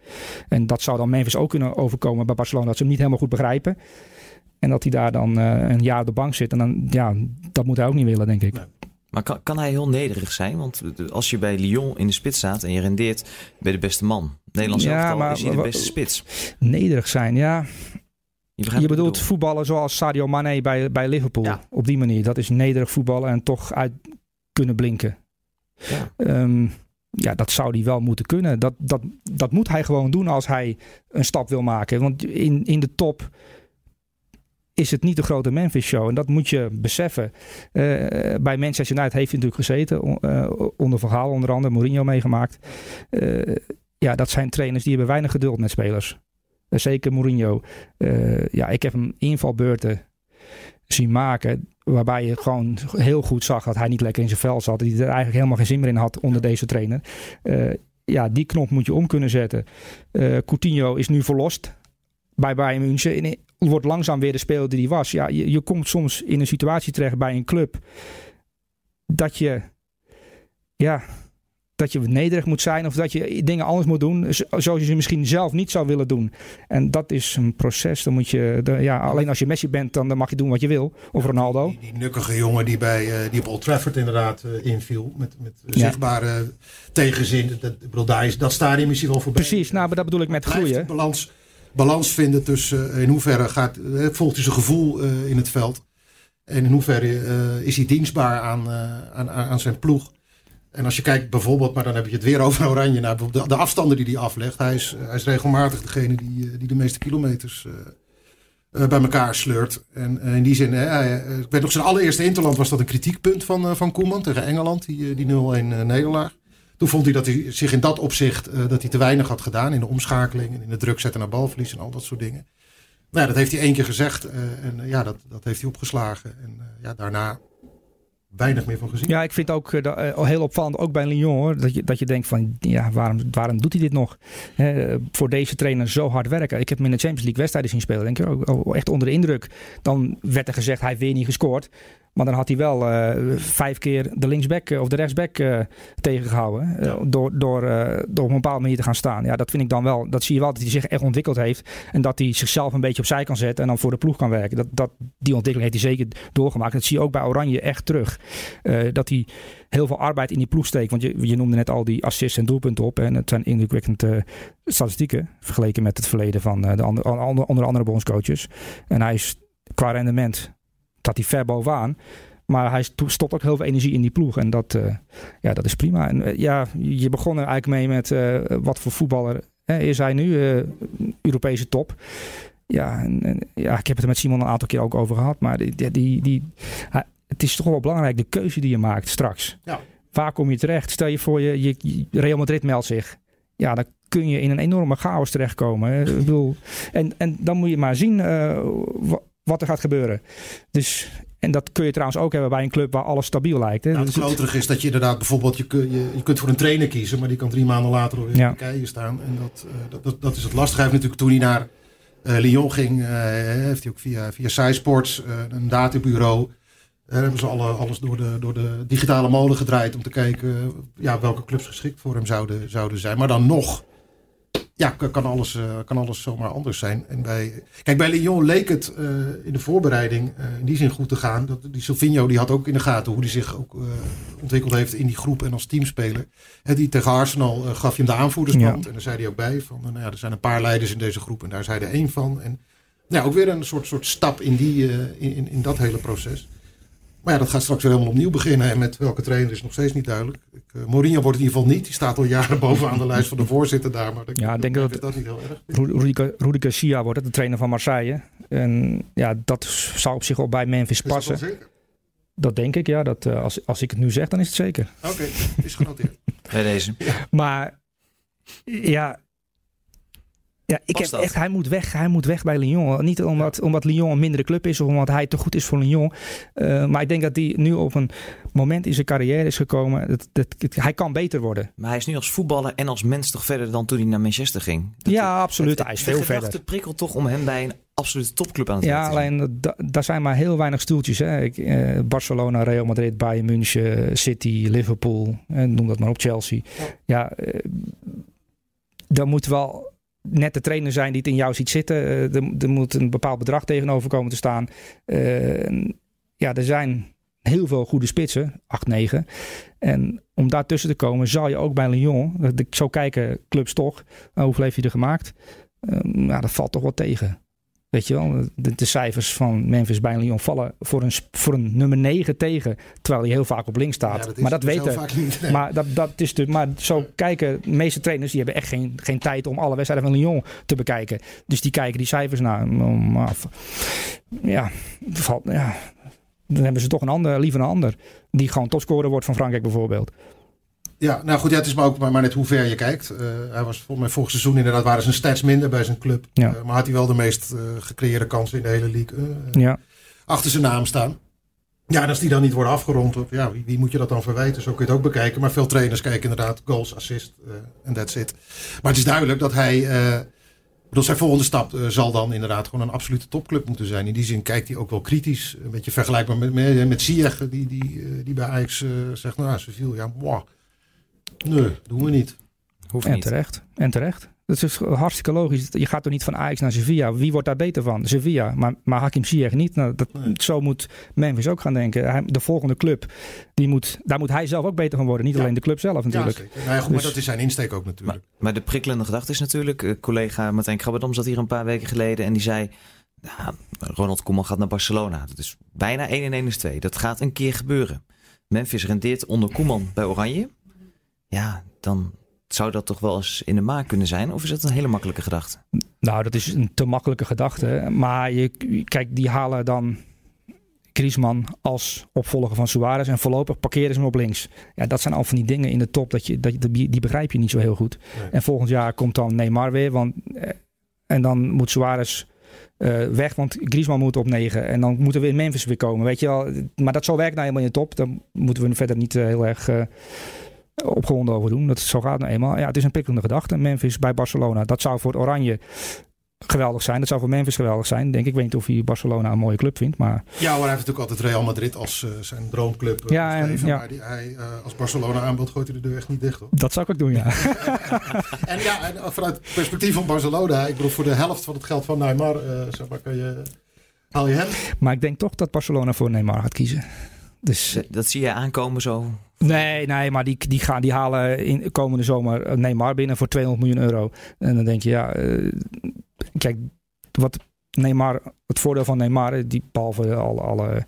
En dat zou dan Memphis ook kunnen overkomen bij Barcelona, dat ze hem niet helemaal goed begrijpen. En dat hij daar dan uh, een jaar op de bank zit. En dan, ja, dat moet hij ook niet willen, denk ik. Maar kan, kan hij heel nederig zijn? Want als je bij Lyon in de spits staat en je rendeert bij de beste man. Nederlands ja, maar, is hij de beste spits. Nederig zijn, ja. Je, je bedoelt voetballen zoals Sadio Mane bij, bij Liverpool. Ja. Op die manier. Dat is nederig voetballen en toch uit kunnen blinken. Ja. Um, ja, dat zou hij wel moeten kunnen. Dat, dat, dat moet hij gewoon doen als hij een stap wil maken. Want in, in de top is het niet de grote Memphis show. En dat moet je beseffen. Uh, bij Manchester United heeft hij natuurlijk gezeten. Uh, onder verhaal onder andere Mourinho meegemaakt. Uh, ja, dat zijn trainers die hebben weinig geduld met spelers. zeker Mourinho. ja, ik heb hem invalbeurten zien maken. Waarbij je gewoon heel goed zag dat hij niet lekker in zijn vel zat. Die er eigenlijk helemaal geen zin meer in had onder deze trainer. ja, die knop moet je om kunnen zetten. Coutinho is nu verlost bij Bayern München wordt langzaam weer de speler die hij was. Ja, je, je komt soms in een situatie terecht bij een club dat je ja, dat je nederig moet zijn of dat je dingen anders moet doen zoals je ze misschien zelf niet zou willen doen. En dat is een proces. Dan moet je, de, ja, alleen als je Messi bent, dan, mag je doen wat je wil. Of Ronaldo. Die, die, nukkige jongen die, bij, uh, die op Old Trafford inderdaad uh, inviel. Met, met zichtbare tegenzin. Dat, bedoel, daar is dat stadium is hij wel voorbij. Precies, nou, maar dat bedoel ik met groeien. Balans, balans vinden tussen in hoeverre gaat, volgt hij zijn gevoel in het veld. En in hoeverre is hij dienstbaar aan, aan, aan zijn ploeg. En als je kijkt bijvoorbeeld, maar dan heb je het weer over Oranje, naar de, de afstanden die hij aflegt. Hij is, hij is regelmatig degene die, eh, die de meeste kilometers bij elkaar sleurt. En in die zin, ik weet nog zijn allereerste Interland was dat een kritiekpunt van, van Koeman tegen Engeland, die, die 0-1 nederlaag. Toen vond hij dat hij zich in dat opzicht dat hij te weinig had gedaan in de omschakeling en in de druk zetten naar balverlies en al dat soort dingen. Nou, ja, dat heeft hij één keer gezegd en ja, dat, dat heeft hij opgeslagen. En ja, daarna weinig meer van gezien. Ja, ik vind ook heel opvallend, ook bij Lyon, hoor, dat, je, dat je denkt van, ja, waarom, waarom doet hij dit nog? voor deze trainer zo hard werken. Ik heb hem in de Champions League wedstrijden zien spelen, denk ik ook echt onder de indruk. Dan werd er gezegd, hij heeft weer niet gescoord. Maar dan had hij wel uh, vijf keer de linksback of de rechtsback uh, tegengehouden. Door, door, door op een bepaalde manier te gaan staan. Ja, dat vind ik dan wel. Dat zie je wel dat hij zich echt ontwikkeld heeft. En dat hij zichzelf een beetje opzij kan zetten. En dan voor de ploeg kan werken. Dat, dat, die ontwikkeling heeft hij zeker doorgemaakt. Dat zie je ook bij Oranje echt terug. dat hij heel veel arbeid in die ploeg steekt. Want je, je noemde net al die assists en doelpunten op. En het zijn indrukwekkende statistieken. Vergeleken met het verleden van de andere, onder andere bondscoaches. En hij is qua rendement staat hij ver bovenaan. Maar hij stopt ook heel veel energie in die ploeg. En dat, uh, ja, dat is prima. En uh, ja, je begon er eigenlijk mee met uh, wat voor voetballer hè, is hij nu? Europese top. Ja, en, en, ja, ik heb het er met Simon een aantal keer ook over gehad. Maar die, die, die, het is toch wel belangrijk, de keuze die je maakt straks. Ja. Waar kom je terecht? Stel je voor, je, je, Real Madrid meldt zich. Ja, dan kun je in een enorme chaos terechtkomen. Ik bedoel, en, en dan moet je maar zien wat er gaat gebeuren. Dus, en dat kun je trouwens ook hebben bij een club waar alles stabiel lijkt. Hè? Nou, het dus is dat je inderdaad bijvoorbeeld, je, je, je kunt voor een trainer kiezen, maar die kan drie maanden later alweer ja. in Turkije staan. En dat, uh, dat, dat, dat, is het lastige. Hij heeft natuurlijk toen hij naar uh, Lyon ging, uh, heeft hij ook via, via SciSports, een databureau, hebben ze alle, alles door de, door de digitale molen gedraaid om te kijken ja, welke clubs geschikt voor hem zouden, zouden zijn. Maar dan nog ja, kan alles, uh, kan alles zomaar anders zijn. En bij, kijk, bij Lyon leek het uh, in de voorbereiding uh, in die zin goed te gaan. Dat, die Silvino die had ook in de gaten hoe hij zich ook ontwikkeld heeft in die groep en als teamspeler. En die tegen Arsenal gaf je hem de aanvoerdersband. Ja. En daar zei hij ook bij van, nou ja, er zijn een paar leiders in deze groep en daar zei hij één van. En nou, ook weer een soort, soort stap in, die, in, in, in dat hele proces. Maar ja, dat gaat straks weer helemaal opnieuw beginnen. En met welke trainer is nog steeds niet duidelijk. Ik, uh, Mourinho wordt in ieder geval niet. Die staat al jaren bovenaan de lijst van de voorzitter daar. Maar ja, ik denk dat, dat niet heel erg. Rudy Garcia wordt het, de trainer van Marseille. En ja, dat zou op zich wel bij Memphis passen. Is dat, zeker? dat denk ik, ja. Dat, uh, als, als ik het nu zeg, dan is het zeker. Oké, okay, is genoteerd. bij deze. Ja. Maar ja, ja, ik heb echt, hij moet weg. Hij moet weg bij Lyon. Niet omdat, omdat Lyon een mindere club is of omdat hij te goed is voor Lyon. Uh, maar ik denk dat hij nu op een moment in zijn carrière is gekomen. Dat, dat, hij kan beter worden. Maar hij is nu als voetballer en als mens toch verder dan toen hij naar Manchester ging. Dat ja, absoluut. hij is veel verder. De prikkelt toch om hem bij een absolute topclub aan te Ja, alleen daar zijn maar heel weinig stoeltjes. Hè. Ik, eh, Barcelona, Real Madrid, Bayern München, City, Liverpool. Eh, noem dat maar op Chelsea. Ja, eh, dan moet wel net de trainer zijn die het in jou ziet zitten. Eh, er, moet een bepaald bedrag tegenover komen te staan. Uh, ja, er zijn heel veel goede spitsen, 8, 9. En om daartussen te komen, zal je ook bij Lyon, zo kijken clubs toch, hoeveel heeft hij er gemaakt? Ja, dat valt toch wel tegen. Weet je wel, de, de, cijfers van Memphis bij Lyon vallen voor een, voor een nummer 9 tegen. Terwijl hij heel vaak op links staat. maar dat weten. Maar, dat, dat is de, maar zo kijken de meeste trainers, die hebben echt geen, geen tijd om alle wedstrijden van Lyon te bekijken. Dus die kijken die cijfers naar. Maar, ja, valt, ja, dan hebben ze toch een ander, liever een ander. Die gewoon topscorer wordt van Frankrijk bijvoorbeeld. Ja, nou goed, ja, het is maar ook maar, maar net hoe ver je kijkt. Uh, hij was volgens mij vorig seizoen inderdaad waren zijn stats minder bij zijn club. Ja. Uh, maar had hij wel de meest uh, gecreëerde kansen in de hele league ja. achter zijn naam staan. Ja, en als die dan niet worden afgerond, ja, wie, wie, moet je dat dan verwijten? Zo kun je het ook bekijken. Maar veel trainers kijken inderdaad goals, assist en that's it. Maar het is duidelijk dat hij... bedoel, zijn volgende stap zal dan inderdaad gewoon een absolute topclub moeten zijn. In die zin kijkt hij ook wel kritisch. Een beetje vergelijkbaar met, met, met die, die, die bij Ajax zegt, nou, Sevilla, ja, wow Nee, doen we niet. Hoeft En niet. terecht. En terecht. Dat is hartstikke logisch. Je gaat toch niet van Ajax naar Sevilla. Wie wordt daar beter van? Sevilla. Maar, maar Hakim Ziyech niet. Nou, dat, Nee. Zo moet Memphis ook gaan denken. Hij, de volgende club, die moet, daar moet hij zelf ook beter van worden. Niet Ja. alleen de club zelf natuurlijk. Ja, zeker. Nou ja, goed, maar Dus- dat is zijn insteek ook natuurlijk. maar de prikkelende gedachte is natuurlijk, eh, collega Martijn Krabberdam zat hier een paar weken geleden en die zei, nou, Ronald Koeman gaat naar Barcelona. Dat is bijna 1 en 1 is 2. Dat gaat een keer gebeuren. Memphis rendeert onder Koeman bij Oranje. Ja, dan zou dat toch wel eens in de maak kunnen zijn? Of is dat een hele makkelijke gedachte? Nou, dat is een te makkelijke gedachte. Maar je, kijk, die halen dan Griezmann als opvolger van Suarez. En voorlopig parkeren ze hem op links. Ja, dat zijn al van die dingen in de top. Dat je, dat je, die, begrijp je niet zo heel goed. Nee. En volgend jaar komt dan Neymar weer. Want, eh, en dan moet Suarez eh, weg, want Griezmann moet op 9. En dan moeten we in Memphis weer komen. Weet je wel. Maar dat zo werkt nou helemaal in de top. Daar moeten we verder niet eh, heel erg eh, opgewonden over doen. Dat, zo gaat het nou eenmaal. Ja, het is een prikkelende gedachte. Memphis bij Barcelona. Dat zou voor het Oranje geweldig zijn. Dat zou voor Memphis geweldig zijn. Denk ik. Ik weet niet of hij Barcelona een mooie club vindt. Maar Ja, maar hij heeft natuurlijk altijd Real Madrid als eh, zijn droomclub. eh, Ja, en- ja. Maar die, hij, eh, als Barcelona aanbod, gooit hij de deur echt niet dicht hoor. dat zou ik ook doen, ja. En ja, en vanuit het perspectief van Barcelona, ik bedoel voor de helft van het geld van Neymar, eh, zeg maar, kan je, haal je hem. maar ik denk toch dat Barcelona voor Neymar gaat kiezen. Dus Dat, dat zie je aankomen zo. Nee, nee, maar die, die, gaan, die halen in komende zomer Neymar binnen voor 200 miljoen euro. En dan denk je, ja, eh, kijk, wat Neymar, het voordeel van Neymar, eh, die, behalve alle, alle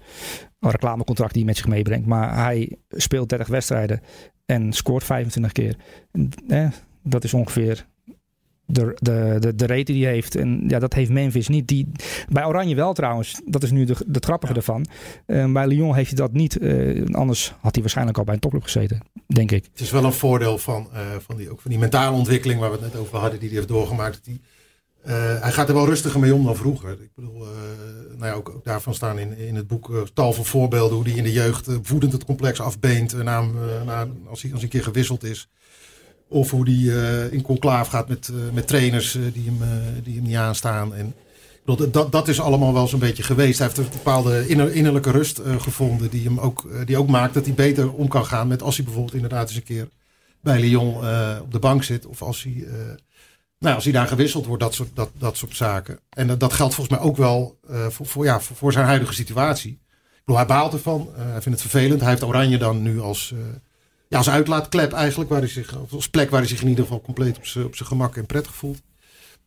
reclamecontracten die hij met zich meebrengt, maar hij speelt 30 wedstrijden en scoort 25 keer. Eh, dat is ongeveer de, de, de, de rate die hij heeft. En ja, dat heeft Memphis niet. Die, bij Oranje wel trouwens. Dat is nu de, de grappige Ja. ervan. Eh, bij Lyon heeft hij dat niet. Eh, anders had hij waarschijnlijk al bij een topclub gezeten. Denk ik. Het is wel een voordeel van, eh, van, die, ook van die mentale ontwikkeling waar we het net over hadden, die hij heeft doorgemaakt. Die, hij gaat er wel rustiger mee om dan vroeger. Ik bedoel, nou ja, ook, ook daarvan staan in, in het boek tal van voorbeelden hoe hij in de jeugd voedend het complex afbeent na, na, als, hij, als hij een keer gewisseld is. Of hoe hij eh, in conclave gaat met, eh, met trainers eh, die, hem, die hem niet aanstaan. En, bedoel, dat, dat is allemaal wel zo'n beetje geweest. Hij heeft een bepaalde inner- innerlijke rust gevonden die, hem ook, die ook maakt dat hij beter om kan gaan met als hij bijvoorbeeld inderdaad eens een keer bij Lyon op de bank zit. Of als hij, nou, als hij daar gewisseld wordt, dat soort, dat, dat soort zaken. En dat, dat geldt volgens mij ook wel voor, voor, ja, voor, voor zijn huidige situatie. Ik bedoel, hij baalt ervan. Hij vindt het vervelend. Hij heeft Oranje dan nu als, ja, als uitlaatklep eigenlijk. Waar hij zich, als plek waar hij zich in ieder geval compleet op zijn op zijn gemak en prettig voelt.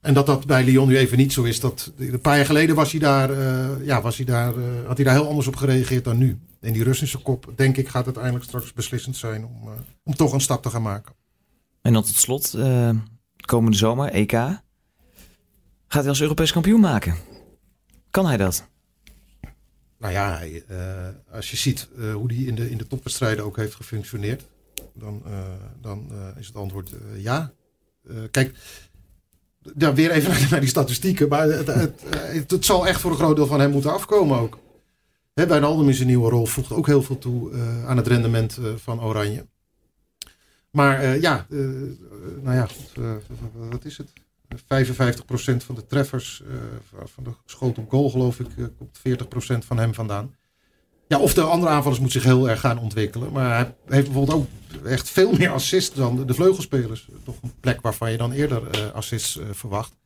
En dat dat bij Lyon nu even niet zo is. Dat, een paar jaar geleden was hij daar, eh, ja, was hij daar, eh, had hij daar heel anders op gereageerd dan nu. En die Russische kop, denk ik, gaat uiteindelijk straks beslissend zijn om, eh, om toch een stap te gaan maken. En dan tot slot, komende zomer, EK. Gaat hij als Europees kampioen maken? Kan hij dat? Nou ja, eh, als je ziet eh, hoe die in de, in de topwedstrijden ook heeft gefunctioneerd, dan, eh, dan is het antwoord ja. Kijk, ja, weer even naar die statistieken, maar het, het, het, zal echt voor een groot deel van hem moeten afkomen ook. Hè, Wijnaldum in zijn nieuwe rol voegt ook heel veel toe aan het rendement van Oranje. Maar ja, nou ja, wat is het? 55% van de treffers eh, van de schot op goal, geloof ik, eh, komt 40% van hem vandaan. Ja, of de andere aanvallers moeten zich heel erg gaan ontwikkelen. Maar hij heeft bijvoorbeeld ook echt veel meer assists dan de, vleugelspelers. Toch een plek waarvan je dan eerder eh, assists verwacht.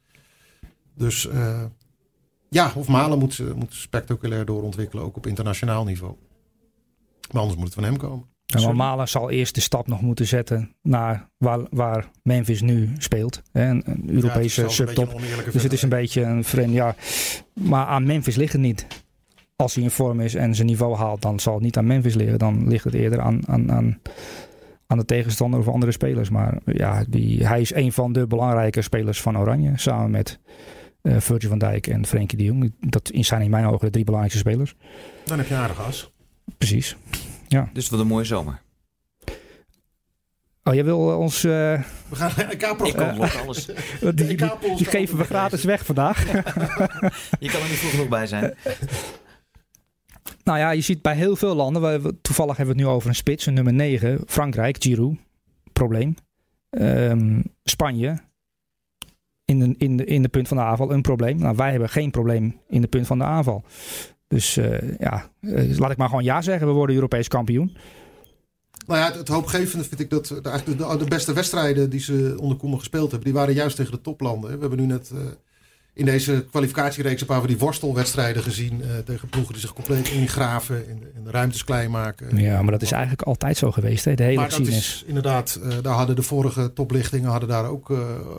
Dus ja, of Malen moet, moet spectaculair doorontwikkelen, ook op internationaal niveau. Maar anders moet het van hem komen. En Malen zal eerst de stap nog moeten zetten naar waar, waar Memphis nu speelt. Hè, Een, Europese subtop. een Dus het is een beetje een vreemd, ja. Maar aan Memphis ligt het niet. Als hij in vorm is en zijn niveau haalt, dan zal het niet aan Memphis liggen. Dan ligt het eerder aan, aan, aan, aan de tegenstander of andere spelers. Maar ja, die, hij is een van de belangrijke spelers van Oranje. Samen met eh Virgil van Dijk en Frenkie de Jong. Dat zijn in mijn ogen de drie belangrijkste spelers. Dan heb je aardig as. Precies. Dus het wordt een mooie zomer. Oh, jij wil eh, ons... eh, We gaan naar Ik elkaar kan nog alles. die, die, geven we gratis weg vandaag. Je kan er niet vroeg genoeg bij zijn. Nou ja, je ziet bij heel veel landen, we- toevallig hebben we het nu over een spits, een nummer 9, Frankrijk, Giroud, probleem. Ehm, Spanje, in de, in, de, in de punt van de aanval, een probleem. Nou, wij hebben geen probleem in de punt van de aanval. Dus eh, ja, eh, laat ik maar gewoon ja zeggen, we worden Europees kampioen. Nou ja, het, het hoopgevende vind ik dat de, de, de beste wedstrijden die ze onder Koeman gespeeld hebben, die waren juist tegen de toplanden. We hebben nu net uh, in deze kwalificatiereeks een paar van die worstelwedstrijden gezien uh, tegen ploegen die zich compleet ingraven en, en de ruimtes klein maken. Ja, maar dat is eigenlijk altijd zo geweest, hè? de hele maar dat is inderdaad, uh, daar hadden de vorige toplichtingen hadden daar ook,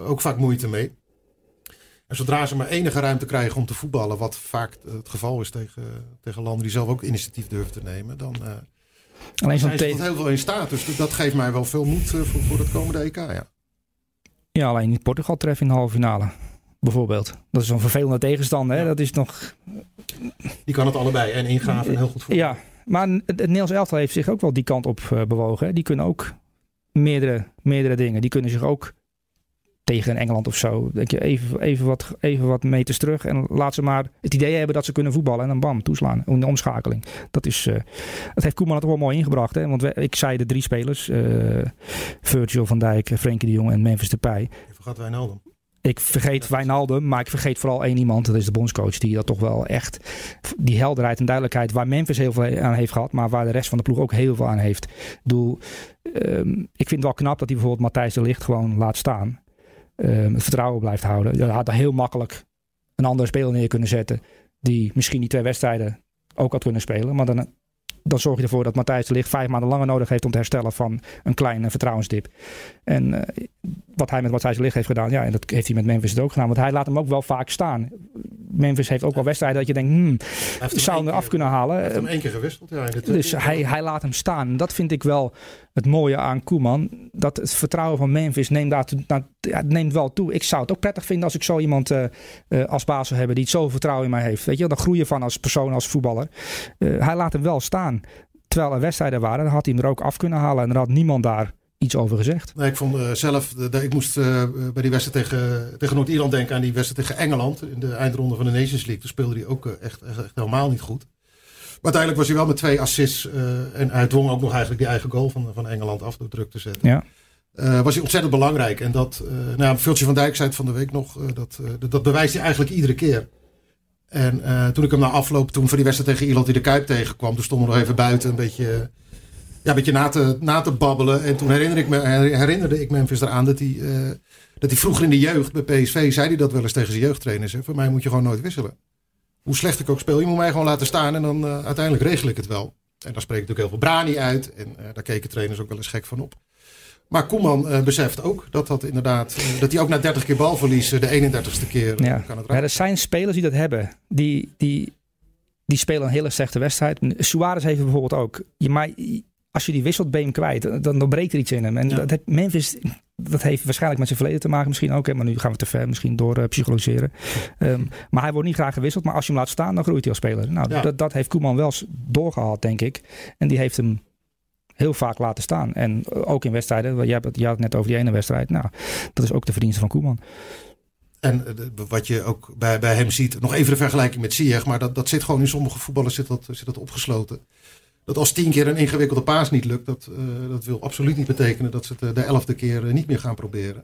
ook vaak moeite mee. En zodra ze maar enige ruimte krijgen om te voetballen, wat vaak het geval is tegen, tegen landen die zelf ook initiatief durven te nemen, dan Alleen zijn ze heel veel in staat. Dus dat geeft mij wel veel moed voor, voor het komende EK, ja. Ja, alleen niet Portugal treffen in de halve finale. Bijvoorbeeld. Dat is zo'n vervelende tegenstander. Hè? Ja. Dat is nog... Die kan het allebei en ingaven en heel goed voetballen. Ja, maar het, Nederlands elftal heeft zich ook wel die kant op uh, bewogen. Hè? Die kunnen ook meerdere, meerdere dingen. Die kunnen zich ook tegen Engeland of zo. Denk je even, even, wat, even wat meters terug. En laat ze maar het idee hebben dat ze kunnen voetballen. En dan bam, toeslaan. De omschakeling. Dat, is, uh, dat heeft Koeman het wel mooi ingebracht. Hè? Want we, ik zei de drie spelers. Uh, Virgil van Dijk, Frenkie de Jong en Memphis Depay. Je vergat Wijnaldum. Ik vergeet Wijnaldum, maar ik vergeet vooral één iemand. Dat is de bondscoach. Die dat toch wel echt... Die helderheid en duidelijkheid waar Memphis heel veel aan heeft gehad. Maar waar de rest van de ploeg ook heel veel aan heeft. Ik bedoel, um, ik vind het wel knap dat hij bijvoorbeeld Matthijs de Ligt gewoon laat staan. Um, het vertrouwen blijft houden. Je had heel makkelijk een andere speler neer kunnen zetten. Die misschien die twee wedstrijden ook had kunnen spelen. Maar dan, dan zorg je ervoor dat Matthijs de Ligt vijf maanden langer nodig heeft om te herstellen van een kleine vertrouwensdip. En uh, wat hij met Matthijs de Ligt heeft gedaan, ja, en dat heeft hij met Memphis ook gedaan. Want hij laat hem ook wel vaak staan. Memphis heeft ook wel wedstrijden dat je denkt, hmm, zou hem eraf kunnen halen. Hij heeft hem één keer gewisseld, ja. Dus hij, hij laat hem staan. Dat vind ik wel het mooie aan Koeman. Dat het vertrouwen van Memphis neemt, ja, neemt wel toe. Ik zou het ook prettig vinden als ik zo iemand uh, uh, als baas zou hebben die zoveel vertrouwen in mij heeft. Weet je, dan groei je van als persoon, als voetballer. Uh, hij laat hem wel staan. Terwijl er wedstrijden waren, dan had hij hem er ook af kunnen halen. En er had niemand daar iets over gezegd. Nee, ik vond zelf, de, ik moest bij die wedstrijd tegen, tegen Noord-Ierland denken aan die wedstrijd tegen Engeland. In de eindronde van de Nations League. Toen speelde hij ook echt, echt, echt, helemaal niet goed. Maar uiteindelijk was hij wel met twee assists. en hij dwong ook nog eigenlijk die eigen goal van, van Engeland af door druk te zetten. Ja. was hij ontzettend belangrijk. En dat, nou, Viltje van Dijk zei het van de week nog. dat, dat bewijst hij eigenlijk iedere keer. En toen ik hem na afloop, toen voor die wedstrijd tegen Ierland die de Kuip tegenkwam. Toen stonden we nog even buiten een beetje ja, een beetje na te, na te babbelen. En toen herinner ik me, herinnerde ik Memphis eraan dat hij, dat hij vroeger in de jeugd bij PSV zei hij dat wel eens tegen zijn jeugdtrainers. Hè. Voor mij moet je gewoon nooit wisselen. Hoe slecht ik ook speel, je moet mij gewoon laten staan en dan uh, uiteindelijk regel ik het wel. En daar spreekt natuurlijk heel veel brani uit. En uh, daar keken trainers ook wel eens gek van op. Maar Koeman uh, beseft ook dat dat inderdaad, dat hij ook na 30 keer balverlies de 31ste keer ja. kan het ja, Er zijn spelers die dat hebben. Die, die, die spelen een hele slechte wedstrijd. Suarez heeft bijvoorbeeld ook. Je, maar als je die wisselt, ben je hem kwijt. Dan, dan breekt er iets in hem. En ja. dat heeft, Memphis, dat heeft waarschijnlijk met zijn verleden te maken misschien ook. Hè, maar nu gaan we te ver misschien door uh, psychologiseren. Um, maar hij wordt niet graag gewisseld. Maar als je hem laat staan, dan groeit hij als speler. Nou, ja. dat, dat heeft Koeman wel doorgehad, denk ik. En die heeft hem heel vaak laten staan. En ook in wedstrijden. Je had het, je had het net over die ene wedstrijd. Nou, dat is ook de verdienste van Koeman. En wat je ook bij, bij hem ziet, nog even de vergelijking met Ziyech, maar dat, dat zit gewoon in sommige voetballers zit dat, zit dat opgesloten dat als tien keer een ingewikkelde paas niet lukt, dat, uh, dat wil absoluut niet betekenen dat ze het de elfde keer uh, niet meer gaan proberen.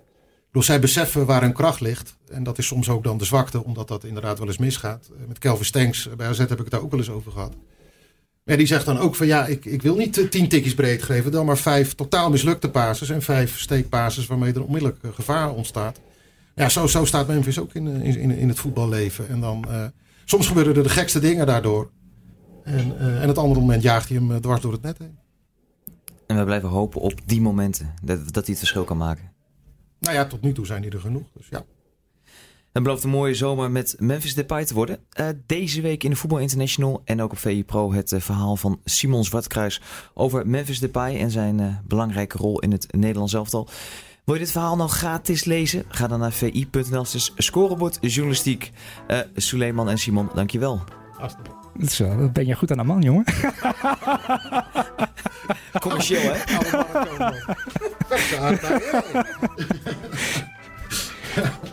Dus zij beseffen waar hun kracht ligt. En dat is soms ook dan de zwakte, omdat dat inderdaad wel eens misgaat. Met Kelvin Stenks bij AZ heb ik het daar ook wel eens over gehad. Maar die zegt dan ook van ja, ik, ik wil niet tien tikjes breed geven, dan maar vijf totaal mislukte passes en vijf steekpasses waarmee er onmiddellijk gevaar ontstaat. Ja, zo, zo staat Memphis ook in, in, in het voetballeven. En dan, soms gebeuren er de gekste dingen daardoor. En, uh, en het andere moment jaagt hij hem uh, dwars door het net heen. En we blijven hopen op die momenten. Dat, dat hij het verschil kan maken. Nou ja, tot nu toe zijn die er genoeg. Dus ja. Het belooft een mooie zomer met Memphis Depay te worden. Uh, deze week in de Voetbal International en ook op VI Pro het uh, verhaal van Simon Zwartkruis over Memphis Depay en zijn uh, belangrijke rol in het Nederlands elftal. Wil je dit verhaal nou gratis lezen? Ga dan naar vi.nl. Scorebord journalistiek. Suleiman en Simon, dankjewel. Zo, dat ben je goed aan de man, jongen. Commercieel, hè? Oude